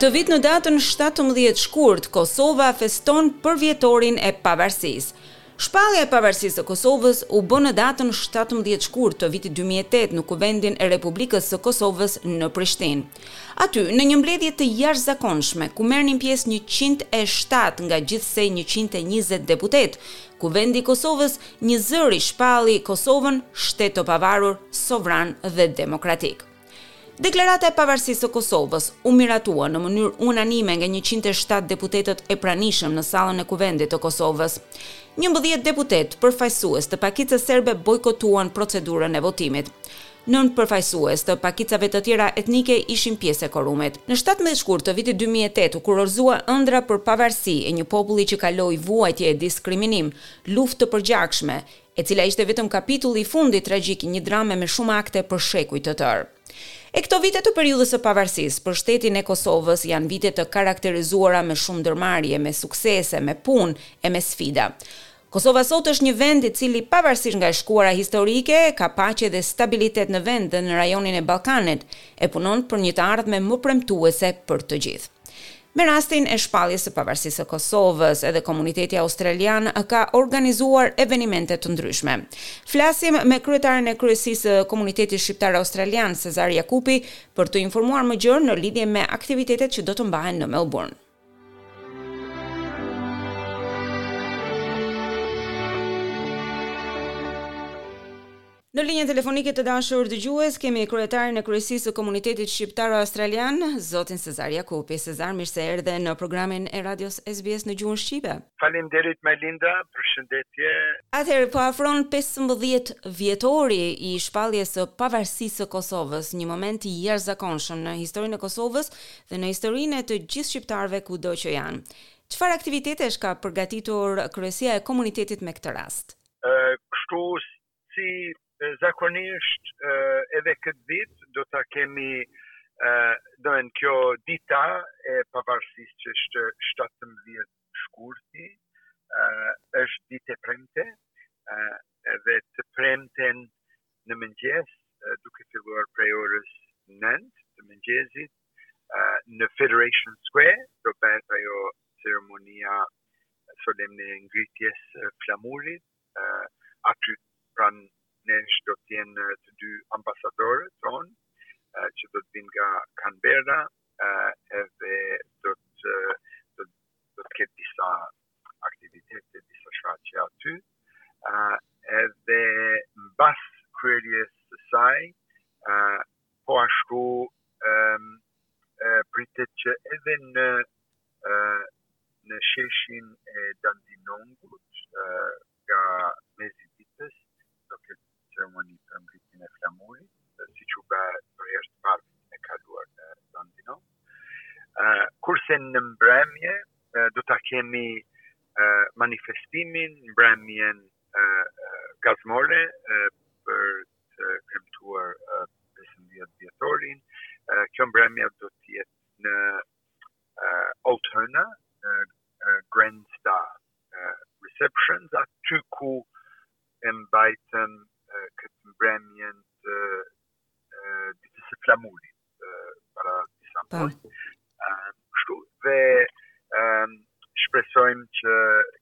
Këtë vit në datën shtatëmbëdhjetë shkurt, Kosova feston përvjetorin e Pavarësisë. Shpallja e Pavarësisë së Kosovës u bë në datën shtatëmbëdhjetë shkurt të vitit dy mijë e tetë në Kuvendin e Republikës së Kosovës në Prishtinë. Aty, në një mbledhje të jashtëzakonshme, ku merrnin pjesë njëqind e shtatë nga gjithsej njëqind e njëzet deputetë, Kuvendi i Kosovës njëzëri shpalli Kosovën shtet të pavarur, sovran dhe demokratik. Deklarata e Pavarësisë së Kosovës u miratua në mënyrë unanime nga 107 deputetët e pranishëm në sallën e Kuvendit të Kosovës. 11 deputetë përfaqësues të pakicës serbe bojkotuan procedurën e votimit. Nëntë përfaqësues të pakicave të tjera etnike ishin pjesë e kuorumit. Në 17 shkurt të vitit 2008 u kurorëzua ëndrra për pavarësi e një populli që kaloi vuajtje e diskriminim, luftë të përgjakshme, e cila ishte vetëm kapitulli i fundit tragjik i një drame me shumë akte për shekuj të tërë. E këto vite të periudhës së pavarësisë, për shtetin e Kosovës janë vite të karakterizuara me shumë ndërmarrje, me suksese, me punë e me sfida. Kosova sot është një vend i cili pavarësisht nga e shkuara historike, ka paqe dhe stabilitet në vend dhe në rajonin e Ballkanit, e punon për një të ardhme më premtuese për të gjithë. Me rastin e shpalljes së pavarësisë së Kosovës, edhe komuniteti australian ka organizuar evenimente të ndryshme. Flasim me kryetarin e Kryesisë së Komunitetit Shqiptar Australian, Sezar Jakupi, për të informuar më gjërë në lidhje me aktivitetet që do të mbahen në Melbourne. Në linjën telefonike të dashur dëgjues kemi kryetarin e Kryesisë së Komunitetit Shqiptar Australian, zotin Sezar Jakupi. Sezar, mirë se erdhe në programin e radios SBS në gjuhën shqipe. Faleminderit Melinda, përshëndetje. Atëherë, po afron pesëmbëdhjetë vjetori i shpalljes së pavarësisë së Kosovës, një moment i jashtëzakonshëm në historinë e Kosovës dhe në historinë e të gjithë shqiptarëve kudo që janë. Çfarë aktivitetesh ka përgatitur Kryesia e Komunitetit me këtë rast? Kështu Si zakonisht edhe këtë vit do ta kemi domethënë kjo dita e pavarësisë që është shtatëmbëdhjetë shkurti është ditë e premte edhe të premten në mëngjes duke filluar prej orës nëntë të mëngjesit në Federation Square do bëhet ajo ceremonia solemne e ngritjes së flamurit. aty pranë nesh do të jenë të dy ambasadorët tonë, që do të vijnë nga Canberra, edhe do të do, do të ketë disa aktivitete, disa shfaqje aty. edhe mbas kryerjes së saj, Po ashtu, pritet që edhe në në sheshin e Dandenongut nga mesi i ditës do të ketë ceremoni për ngritjen e flamurit, siç u bë për herë të parë vitin e kaluar në Dandenong. Kurse në mbrëmje do ta kemi manifestimin, mbrëmjen gazmore për të kremtuar 15 vjetorin. Kjo mbrëmje do të jetë në Altona, në Grand Star Receptions, aty ku e mbajtëm këtë mbrëmjen të ditës së flamurit para disa po. muaj. Dhe shpresojmë që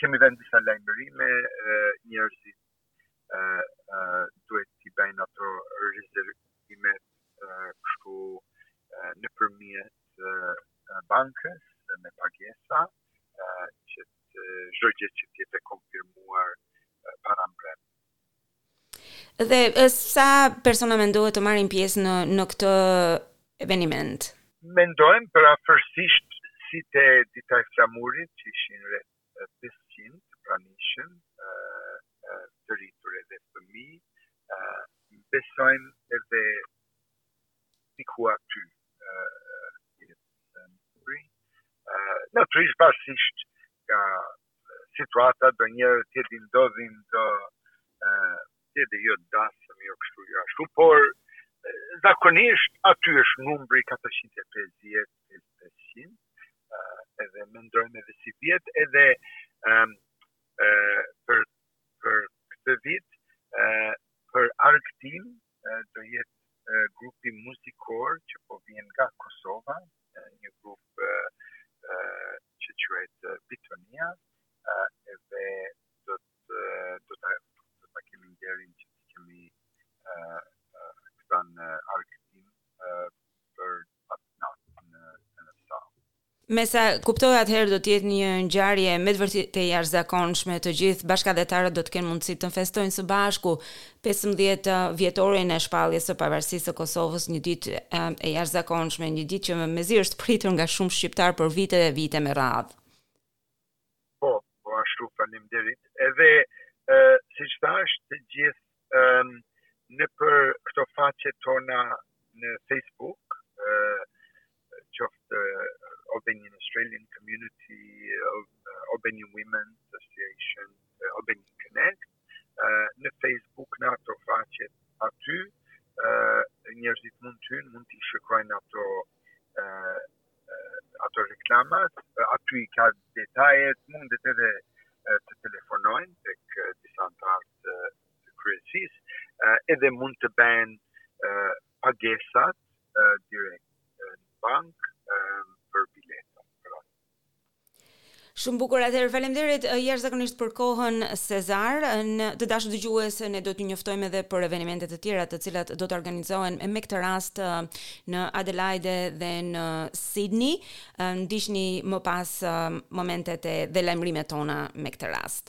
kemi vend disa lajmërime, njerëzit duhet t'i bëjnë ato rezervimet kështu nëpërmjet bankës me pagesa që të çdo gjë që të jetë konfirmuar para mbrëmjes. Dhe sa persona mendohet të marrin pjesë në në këtë eveniment? Mendojmë për afërsisht si te dita e flamurit që ishin rreth pesëqind të pranishëm të rritur edhe fëmijë, besojmë edhe diku aty natyrisht varësisht nga situata do njerëz t'u ndodhin dhe të të jo dasëm jo kështu jo ashtu, por zakonisht aty është numri 450 edhe mendojmë edhe si vjet edhe um, uh, për për këtë vit uh, për argëtim uh, do jetë uh, grupi muzikor që po vjen nga Kosova, uh, një grup uh, uh, që quhet uh, Bitonia uh, edhe do të uh, do të do të kemi nderin që të kemi uh, uh, këta në argëtim uh, për Me sa kuptoj atëherë do të jetë një ngjarje me të vërtetë e jashtëzakonshme. Të gjithë bashkatdhetarët do të kenë mundësi të festojnë së bashku 15 uh, vjetorin e shpalljes së pavarësisë së Kosovës, një ditë uh, e jashtëzakonshme, një ditë që mezi është pritur nga shumë shqiptarë për vite dhe vite me radhë. Po, po ashtu faleminderit. Edhe uh, siç thashë, të gjithë nëpër këto faqet tona në Facebook, qoftë Albanian Australian Community, Albanian Women Association, Albanian Connect, në Facebook në ato faqet aty, njerëzit mund të hyjnë, mund të shikojnë ato ato reklamat, aty i ka detajet, mundet edhe të telefonojnë tek disa anëtarë të kryesisë, edhe mund të bëhen pagesat direkt në bankë për bileta. Shumë bukur atëherë. Faleminderit jashtëzakonisht për kohën Sezar. Të dashur dëgjues, ne do t'ju njoftojmë edhe për evenimente të tjera të cilat do të organizohen me këtë rast në Adelaide dhe në Sydney. Ndiqni më pas momentet e dhe lajmërimet tona me këtë rast.